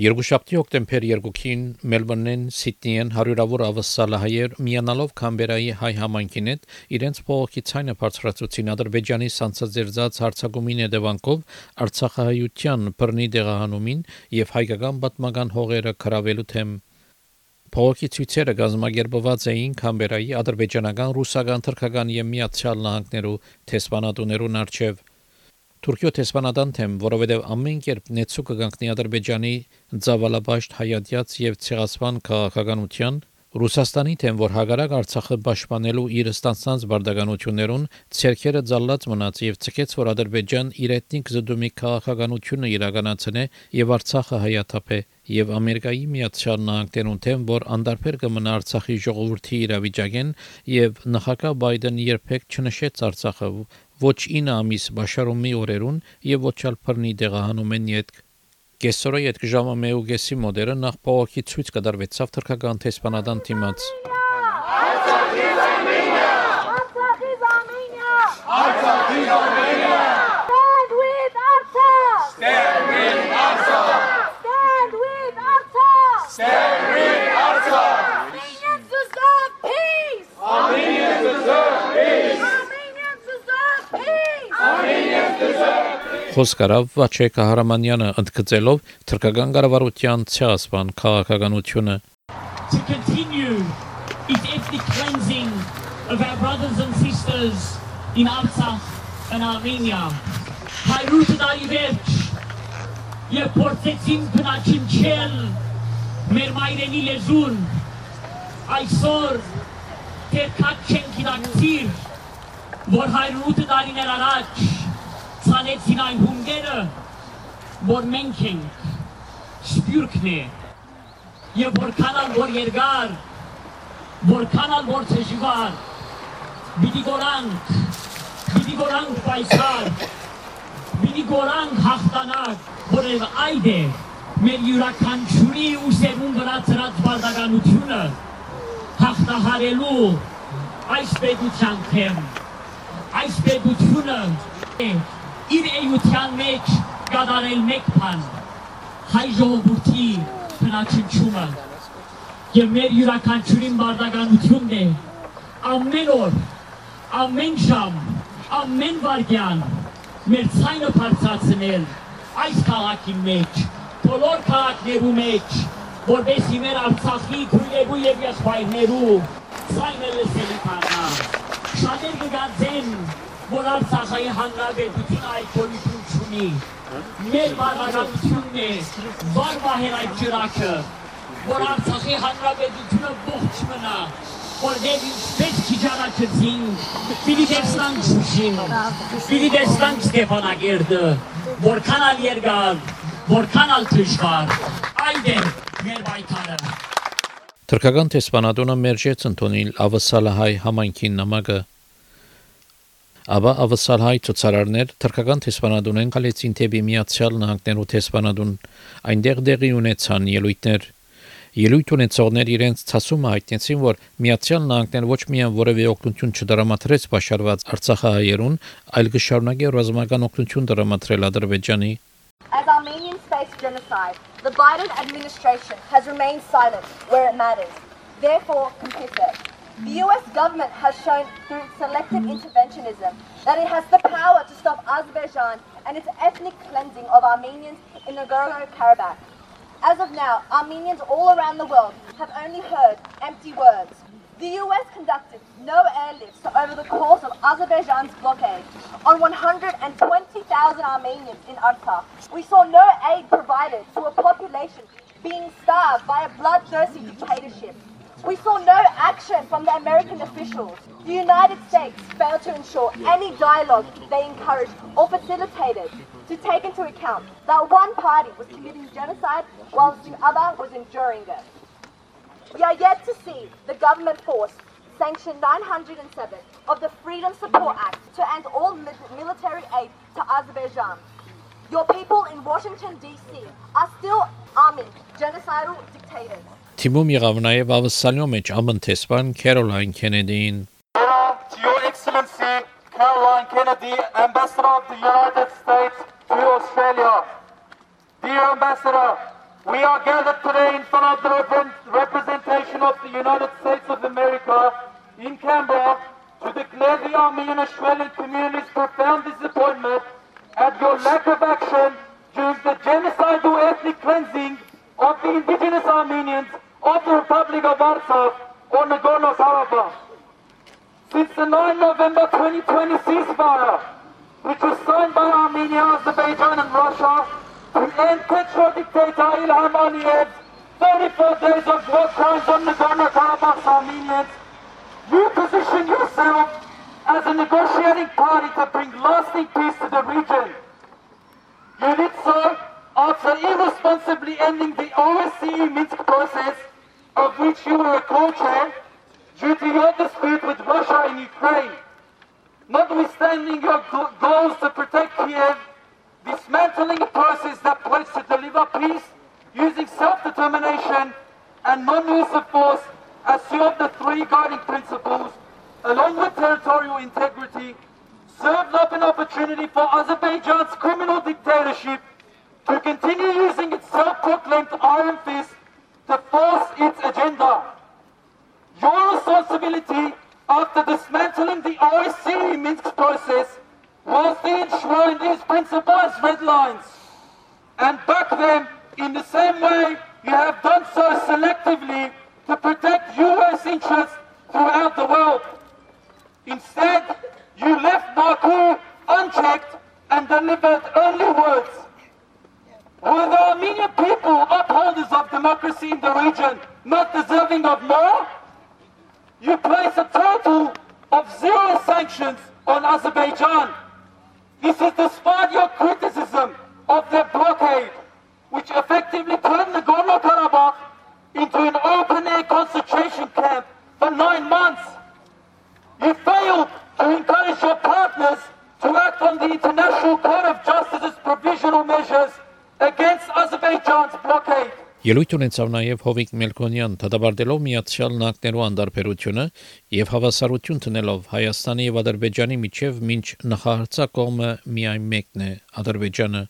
Երկուշաբթի հոկտեմբեր 2-ին Մելբուրնեն, Սիդնեին հարյուրավոր ավսալահայեր միանալով Կամբերայի հայ համայնքին հետ իրենց փողոքի ցայնը բարձրացուցին Ադրբեջանի սանձազերծած հարցակումին հետևանքով Արցախահայության բռնի դեղահանումին եւ հայկական պատմական հողերը կրավելու թեմ Փողոքի ցույցերը գազմագերբված էին Կամբերայի ադրբեջանական, ռուսական, թուրքական եւ միացյալ նահանգներու տեսփանատուներուն արչեւ Թուրքիո տեսփանադան թեմ, որովհետև ամեն կերպ նեցու կգանքնի Ադրբեջանի ցավալաբաշտ հայատյաց եւ ցեղասպան քաղաքականության Ռուսաստանի թեմ, որ հագարակ Արցախը պաշտպանելու իր ստանցած բարդականություններուն ցերքերը ցալած մնաց եւ ցկեց, որ Ադրբեջան իր էթնիկ զդումի քաղաքականությունը իրականացնե եւ Արցախը հայաթափե եւ Ամերիկայի Միացյալ Նահանգներուն թեմ, որ անդարբեր կմնա Արցախի ժողովրդի իրավիճակեն եւ նախագահ Բայդեն երբեք չնշեց Արցախը ոչ 9 ամիս Բաշարոմի օրերուն եւ ոչ ալ բռնի դեղահանումեն յետ Կեսորը յետ ժամը մեուգեսի մոդերը նախ փողոքի ցույց կդարվեցավ թրքական Stand with Artsakh! Stand with Artsakh! Stand with Artsakh! Stand with Artsakh! Armenians deserve peace! Armenians deserve peace! Armenians deserve peace! Armenians deserve Խոսկարավ Վաչե Կահարամանյանը ընդգծելով թրքական կառավարության ցեղասպան քաղաքականությունը to continue its ethnic cleansing of our brothers and sisters in Artsakh and Armenia. Հայրուտը դարի վերջ եւ փորձեցին բնաչնչել մեր մայրենի լեզուն այսօր թերքած չեն գիտակցիր որ հայրուտը դարիներ առաջ ցանեցին այն հունգերը որ մենք ենք սպյուրքն է եւ որքան ալ որ երկար որքան ալ որ դժվար պիտի գորանք պիտի գորանք պայքար պիտի գորանք հաղթանակ որև այդ է մեր յուրաքանչյուրի ու սերուն վրա ծրած բարդականությունը հաղթահարելու այս պետության թեմ այս պետությունը է իր էյության մեջ կատարել մեկ բան հայ ժողովրդի հնաչնչումը եւ մեր յուրաքանչյուրին բարդականությունն է ամեն օր ամեն ժամ ամեն վարդյան մեր ցայնը բարձրացնել այս քաղաքի մեջ բոլոր քաղաքներու մեջ որովհետեւ մեր Արցախի քույրերու եւ եղբայրներու ցայնը լսելի կգացեն որ Արցախի հանրապետությունը այդ գոյություն չունի մեր բարբարությունն է վարվահեր այդ ջրակը որ Արցախի հանրապետությունը ողջ մնա որտեղ ինչպես քիչարաչեցին պիտի տեսնանք Շուշին պիտի տեսնանք Ստեփանագերդը որքան ալ երկար որքան ալ դժվար այդ է մեր պայքարը Թրքական տեսփանատունը մերժեց ընդունել ավսալահայ համայնքին նամակը Աբա ավսալհայ ցուցարարներ թրքական տեսփանատունեն կալեցին թեպի միացյալ նահանգներու տեսփանատուն այնտեղ դեղի ունեցան ելույթներ Ելույթ ունեցողներ իրենց ցասումը հայտնեցին, որ Միացյալ Նահանգներ ոչ միայն որևէ օգնություն չդրամատրեց բաշարված Արցախահայերուն, այլ կշարունակի ռազմական օգնություն դրամատրել Ադրբեջանի As Armenians face genocide, the Biden administration has remained silent where it matters, therefore complicit. The US government has shown through selective interventionism that it has the power to stop Azerbaijan and its ethnic cleansing of Armenians in Nagorno-Karabakh. As of now, Armenians all around the world have only heard empty words. The US conducted no airlifts over the course of Azerbaijan's blockade on 120,000 Armenians in Artsakh. We saw no aid provided to a population being starved by a bloodthirsty dictatorship. We saw no action from the American officials. The United States failed to ensure any dialogue they encouraged or facilitated to take into account that one party was committing genocide whilst the other was enduring it. We are yet to see the government force Sanction 907 of the Freedom Support Act to end all military aid to Azerbaijan. Your people in Washington, D.C. are still arming genocidal dictators. Թիմում եղավ նաև ավսալյո մեջ ամընթեսպան Քերոլայն Քենեդին to Your Excellency Caroline Kennedy, Ambassador of the United States to Australia. Dear Ambassador, we are gathered today in front of the repre- representation of the United States of America in Canberra to declare the Armenian Australian Of which you were a co-chair, due to your dispute with Russia in Ukraine. Notwithstanding your goals to protect Kiev, dismantling a process that pledged to deliver peace using self-determination and non-use of force as two of the three guiding principles, along with territorial integrity, served up an opportunity for Azerbaijan's criminal dictatorship to continue using its self-proclaimed iron fist to force its agenda. Your responsibility after dismantling the OSCE Minsk process was to enshrine these principles red lines and back them in the same way you have done so selectively to protect US interests throughout the world. Instead, you left Baku unchecked and delivered only words. Were the Armenian people upholders of democracy in the region not deserving of more? You place a total of zero sanctions on Azerbaijan. This is despite your criticism of their blockade, which effectively turned Nagorno-Karabakh into an open-air concentration camp for nine months. You failed to encourage your partners to act on the International Court of Justice's provisional measures against Azerbaijan's blockade. Ելույթ ունեցավ նաև Հովիկ Մելքոնյան, դատաբարտելով Միացյալ Նահանգներու անդարբերությունը եւ հավասարություն տնելով Հայաստանի եւ Ադրբեջանի միջև մինչ նախահարցակ կողմը միայն մեկն է՝ Ադրբեջանը։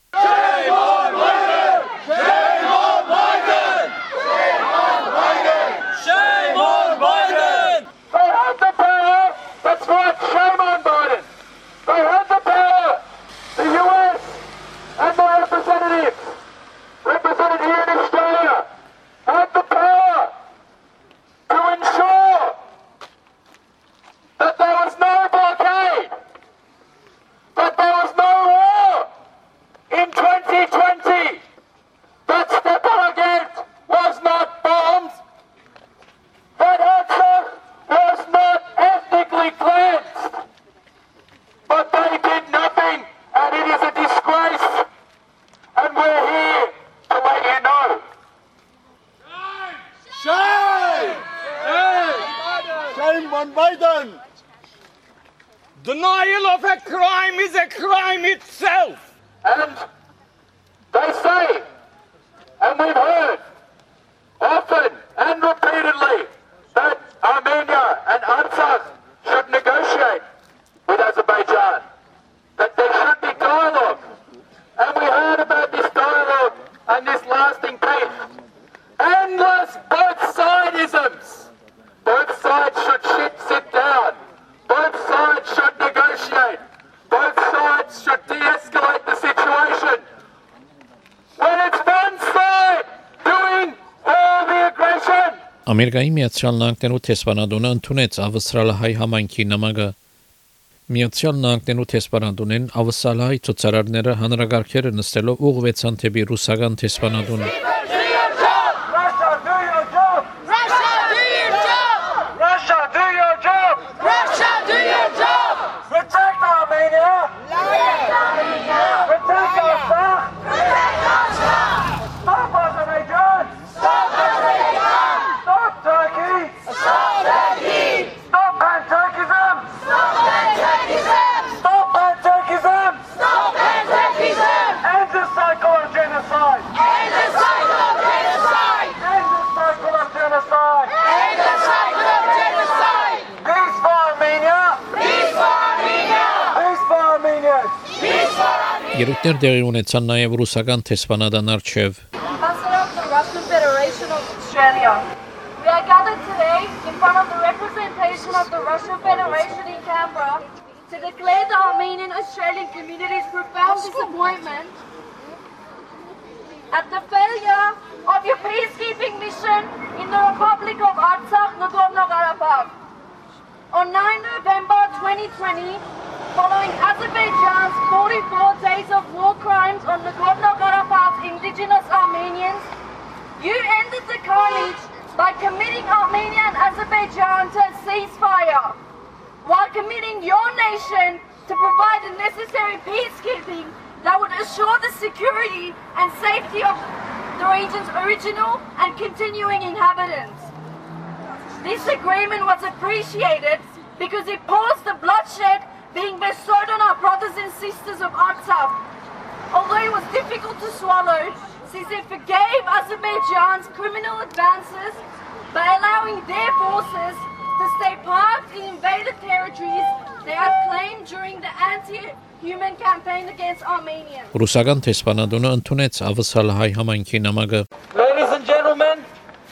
and this lasting peace. Endless both sidisms. Both sides should sit, sit down. Both sides should negotiate. Both sides should de-escalate the situation. When it's one side doing all the aggression, Ամերիկայի Միացյալ Նահանգներու տեսփանատունը ընդունեց ավստրալահայ համայնքի նամակը Միացյալ Նահանգներու տեսփանատունեն ավստրալահայ ցուցարարները հանրագարքերը նստելով ուղղվեցան թեպի ռուսական տեսփանատուն representation of the Russian Federation of Australia, we are gathered today in front of the representation of the Russian Federation in Canberra to declare the Armenian Australian community's profound disappointment at the failure of your peacekeeping mission in the Republic of Artsakh, Nagorno-Karabakh. On 9 November 2020, following Azerbaijan's 44 days of war crimes on Nagorno-Karabakh's indigenous Armenians, you ended the carnage by committing Armenia and Azerbaijan to a ceasefire, while committing your nation to provide the necessary peacekeeping that would assure the security and safety of the region's original and continuing inhabitants. This agreement was appreciated because it paused the bloodshed being bestowed on our brothers and sisters of Artsakh. Although it was difficult to swallow, since it forgave Azerbaijan's criminal advances by allowing their forces to stay parked in invaded territories they had claimed during the anti-human campaign against Armenians. Ռուսական տեսփանադոնը ընդունեց ավսալ հայ համայնքի նամակը Ladies and gentlemen,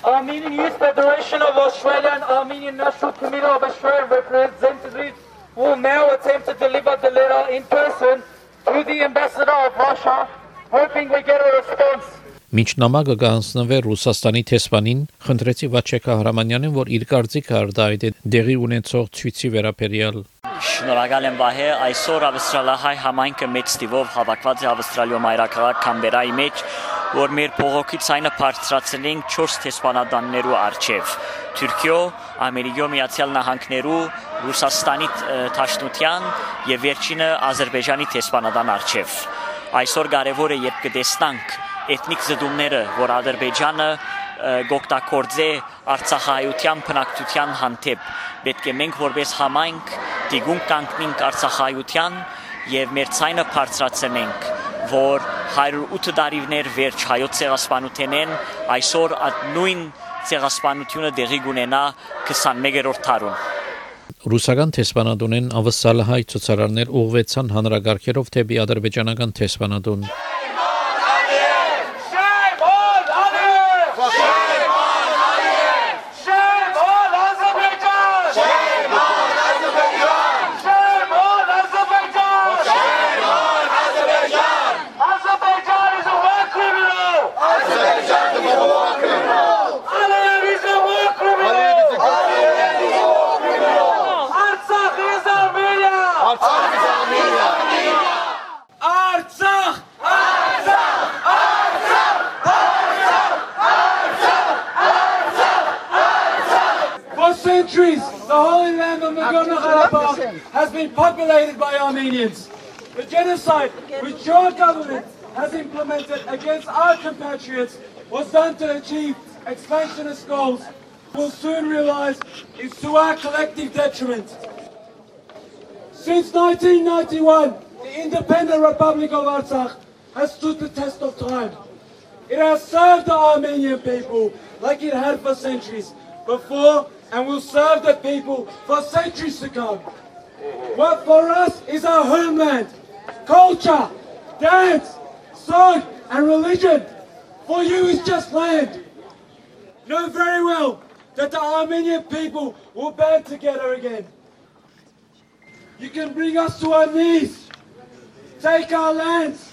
Armenian Youth Federation of Australia and Armenian National Committee of Australian representatives will now attempt to deliver the letter in person to the ambassador of Russia, hoping we get a response. Մինչ նամակը կանցնվեր Ռուսաստանի տեսփանին, խնդրեցի Վաչեկա Հարամանյանին, որ իր կարծիքը արդա այդ դեղի ունեցող ցույցի վերաբերյալ Շնորհակալ եմ Վահե, այսօր ավստրալիահայ համայնքը մեծ տիվով հավաքված է Ավստրալիո մայրաքաղաք Կամբերայի մեջ, որ մեր փողոքի ցայնը բարձրացել ենք 4 տեսփանադաններու արչև։ Թուրքիո, Ամերիկյո Միացյալ Նահանգներու, Ռուսաստանի Թաշնության եւ վերջինը Ադրբեջանի տեսփանադան արչև։ Այսօր կարևոր է երբ կտեսնանք էթնիկ զդումները, որ Ադրբեջանը գոկտակորձե Արցախայության բնակչության հանդեպ պետք է մենք որպես համայնք դիգուն կանգնենք Արցախայության եւ մեր ցայնը բարձրացնենք որ 108 տարիներ վերջ հայոց ցեղասպանութենեն այսօր այդ նույն ցեղասպանությունը դեղի կունենա 21-րդ դարում Ռուսական տեսփանադոնեն ավսալահայ ցուցարարներ ուղղվեցան հանրագարքերով թեպի ադրբեջանական տեսփանադոն the Holy Land of Nagorno-Karabakh has been populated by Armenians. The genocide which your government has implemented against our compatriots was done to achieve expansionist goals. We'll soon realize it's to our collective detriment. Since 1991, the independent Republic of Artsakh has stood the test of time. It has served the Armenian people like it had for centuries before and will serve the people for centuries to come. What for us is our homeland, culture, dance, song, and religion. For you is just land. Know very well that the Armenian people will band together again. You can bring us to our knees, take our lands,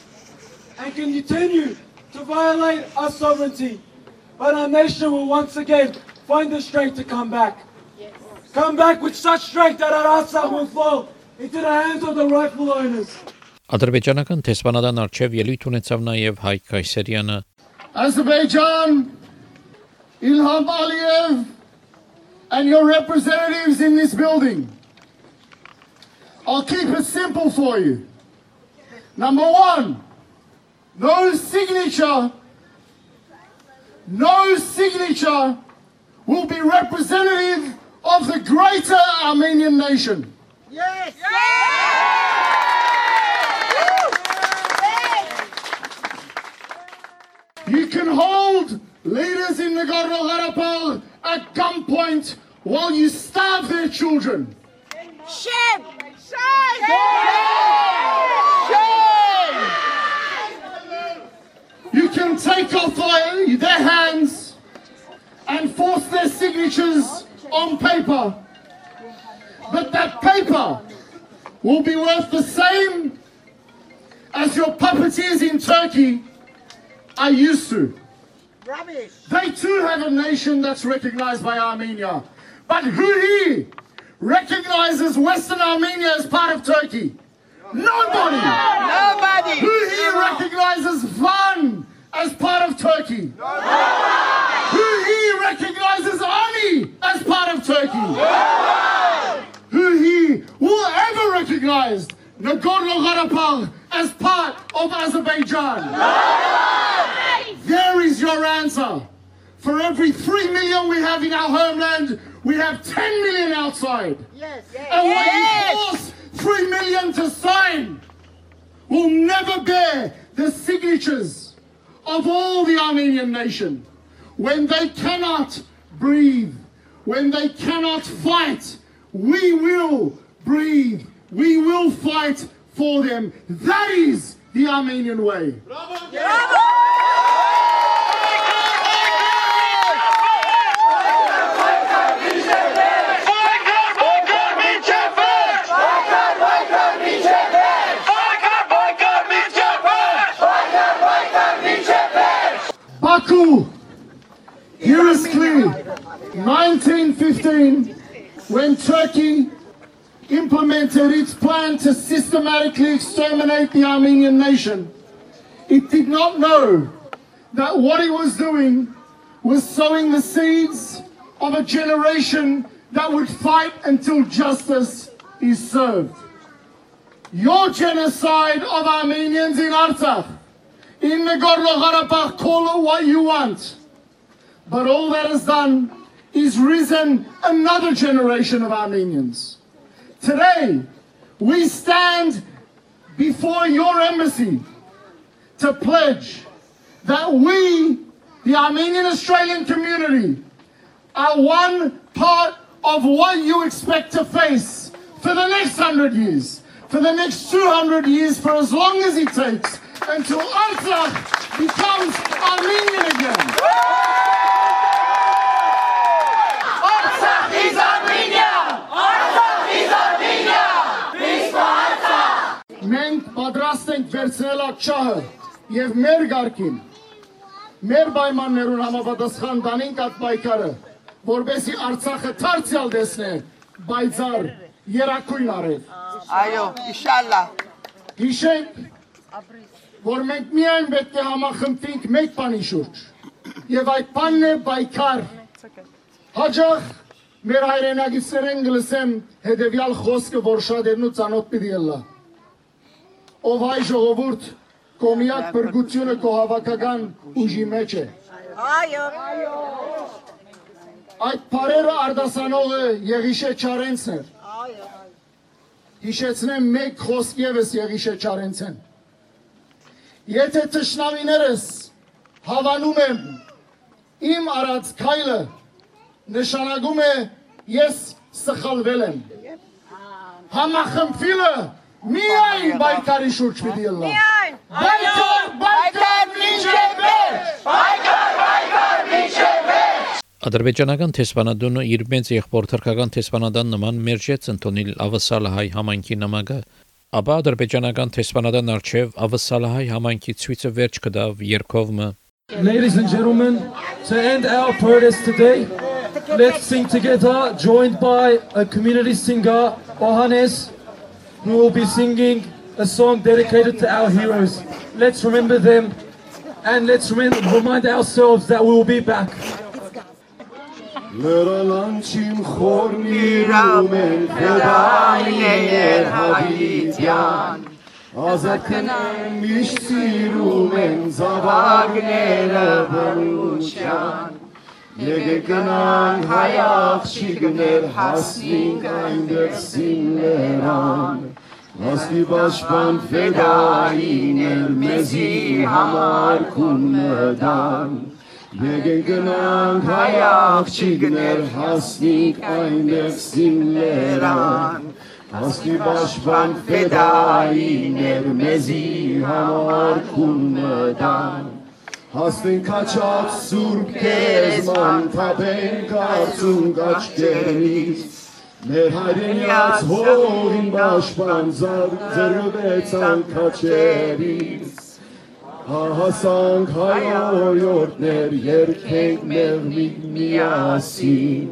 and continue to violate our sovereignty. But our nation will once again find the strength to come back. Come back with such strength that our Artsakh will fall into the hands of the rightful owners. Ադրբեջանական տեսփանադան արչև ելույթ ունեցավ նաև Հայկ Կայսերյանը Azerbaijan, Ilham Aliyev, and your representatives in this building. I'll keep it simple for you. Number one, no signature, no signature will be representative of the greater Armenian nation. Yes! You can hold leaders in Nagorno-Karabakh at gunpoint while you starve their children. Shame! Shame! Shame! You can take off their their force their signatures on paper. But that paper will be worth the same as your puppeteers in Turkey are used to. Rubbish. They too have a nation that's recognized by Armenia. But who here recognizes Western Armenia as part of Turkey? Nobody! Nobody. Who here recognizes Van as part of Turkey? Who here recognizes Ani as part of Turkey? Who here will ever recognize Nagorno-Karabakh as part of Azerbaijan? There is your answer. For every 3 million we have in our homeland, we have 10 million outside. Yes. And what you force 3 million to sign will never bear the signatures of all the Armenian nation. When they cannot breathe, when they cannot fight, we will breathe. We will fight for them. That is the Armenian way. Baykar here is clear. 1915, when Turkey implemented its plan to systematically exterminate the Armenian nation, it did not know that what it was doing was sowing the seeds of a generation that would fight until justice is served. Your genocide of Armenians in Artsakh in Nagorno-Karabakh, call it what you want. But all that has done is risen another generation of Armenians. Today, we stand before your embassy to pledge that we, the Armenian Australian community, are one part of what you expect to face for the next hundred years, for the next 200 years, for as long as it takes until Artsakh շահը եւ մեր ղարքին մեր պայմաններուն համապատասխան տանենք այդ պայքարը որբեսի Արցախը դարձյալ տեսնե բայցար երակույն արել Այո, ինշալլա։ հիշենք որ մենք միայն պետք է համախմբվենք մեկ բանի շուրջ եւ այդ բանն է պայքար հաջող մեր հայրենագիտներեն գլսեմ հետեւյալ խոսքը որ շատերն ու ծանոթ պիտի ելա ով հայ ժողովուրդ կոմիակ բրգությունը կո հավաքական ուժի մեջ է Այո։ այդ բարերը արդասանողը Եղիշե Չարենցն էր Այո։ հիշեցնեմ մեկ խոսք եւս Եղիշե Չարենցեն եթե ճշնամիներս հավանում եմ իմ արած քայլը նշանակում է ես սխալվել եմ համախմբվելը միայն բայկարի շուրջ պիտի լա Միայն։ բայկար բայկար մինչև վերջ Baykar Baykar Miçefer! Ադրբեջանական տեսփանադոնը իր մեծ եղբոր թրքական տեսփանադան նման մերժեց ընդունել ավսալահայ համայնքի նամակը, ապա ադրբեջանական տեսփանադան արչև ավսալահայ համայնքի ցույցը վերջ կդավ երկովը Ladies and gentlemen, to end our protest today, let's sing together, joined by a community singer, Ohanes, we will be singing a song dedicated to our heroes. Let's remember them and let's remind ourselves that we will be back. Եկեք գնան հայ աղջիկներ հասնենք այնտեղ սիններան Ասկի պաշտպան ֆեդայիներ մեզի համար կունմդան Եկեն գնանք հայ աղջիկներ հասնիկ այնտեղ սիմլերան Ասկի պաշտպան ֆեդայիներ մեզի համար կունմդան Հաստեն կաչած սուրբ կեզման թապեն կարծում կաչկերից Մեր հայրենյաց հողին բաշպան ձրվեցան կաչերից Հահասանք հայոյորդներ երկենք մեղմիկ միասին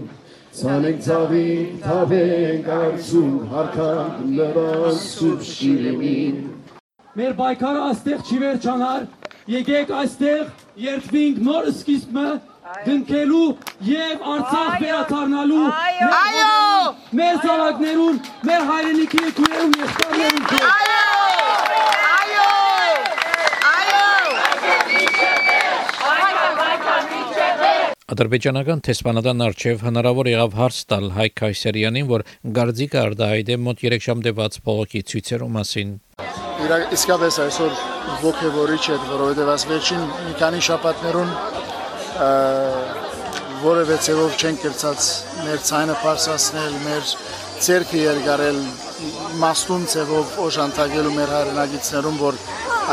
Ցանենք ցավիկ թավենք արցում հարկանք նրան սուրբ շիրիմին Մեր բայկարը այստեղ չի վերջանար։ Եկեք այստեղ երթվինք նոր սկիզբը դնկելու եւ Արցախ վերադառնալու Այո, մեր հողերին, մեր հայրենիքի քույրերուն եղբայրներուն քույր։ Այո! Այո! Ադրբեջանական տեսփանադան արչև հնարավոր եղավ հարց տալ Հայկ Քայսերյանին, որ Գարձիկը արդահայտ է մոտ 3 ժամ դեված փողոքի ցույցերու մասին։ իսկապես այսօր ոգևորիչ է, որովհետև այս վերջին մի քանի շաբաթներուն որևէ ցեվով չեն կրծած մեր ցայնը փարսացնել, մեր ցերկը երգարել մաստուն ցեվով օժանդակելու մեր հայրենագիտներուն, որ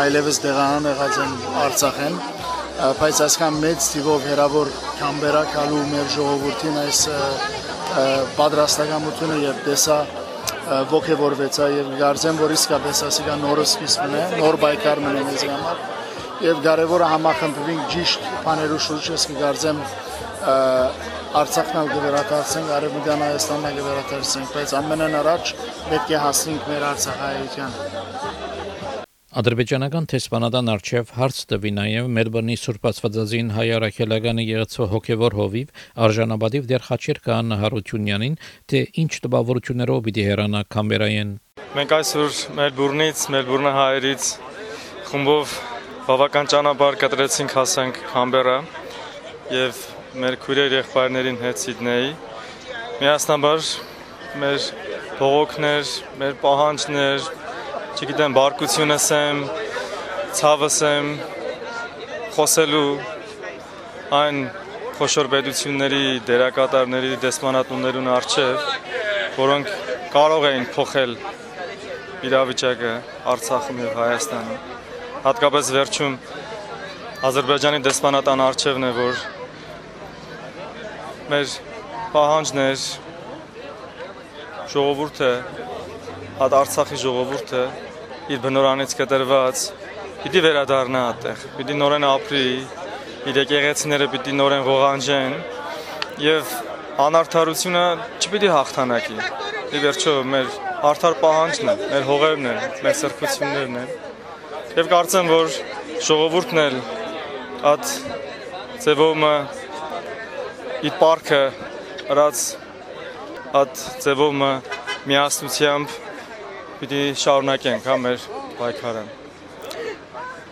այլևս դեղանան եղած են Արցախեն, բայց այսքան մեծ թիվով հերավոր կամբերա կալու մեր ժողովրդին այս պատրաստակամությունը եւ տեսա ը, ոգևորվեցա եւ կարծեմ որ իսկապես ասիկա նորը սկիզբն է նոր բայկար մնա մեզ համար եւ կարեւորը համախմբվենք ճիշտ բաներու շուրջս կգարձեմ Արցախն ալ գվերատացենք, Արևմտյան Հայաստանն ալ գվերատացենք, բայց ամենն առաջ պետք է հասնենք մեր Արցախայության։ Ադրբեջանական տեսփանադան արչև հարց տվի նաև Մելբուրնի Սուրբ Աստվածածին հայ արաքելականի եղեցող հոգևոր հովիվ արժանաբադիվ դեր Խաչեր Քահանա Հարությունյանին, թե ինչ տպավորություններով պիտի հեռանա կամերային։ Մենք այսօր Մելբուրնից, Մելբուրնի հայերից խումբով բավական ճանապարհ կտրեցինք հասանք Կամբերա եւ մեր քույրեր եղբայրներին հետ Սիդնեի։ Միասնաբար մեր փողոքներ, մեր պահանջներ, չգիտեմ, բարկությունս եմ, ցավս եմ խոսելու այն խոշոր պետությունների դերակատարների դեսպանատուններուն արչև, որոնք կարող էին փոխել իրավիճակը Արցախում եւ Հայաստանում։ Հատկապես վերջում Ադրբեջանի դեսպանատան արչևն է, որ մեր պահանջներ ժողովուրդը, հատ Արցախի ժողովուրդը իր բնորանից կտրված պիտի վերադառնա այդտեղ, պիտի նորեն ապրի, իր եկեղեցիները պիտի նորեն ողանջեն եւ անարթարությունը չպիտի հաղթանակի։ Ի վերջո մեր արդար պահանջն է, մեր հողերն են, մեր սրբություններն են։ Եվ կարծեմ, որ ժողովուրդն էլ այդ ձևով իր պարկը հրած այդ ձևով միասնությամբ պիտի շարունակենք հա մեր պայքարը։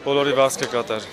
Բոլորի վասկը կատար։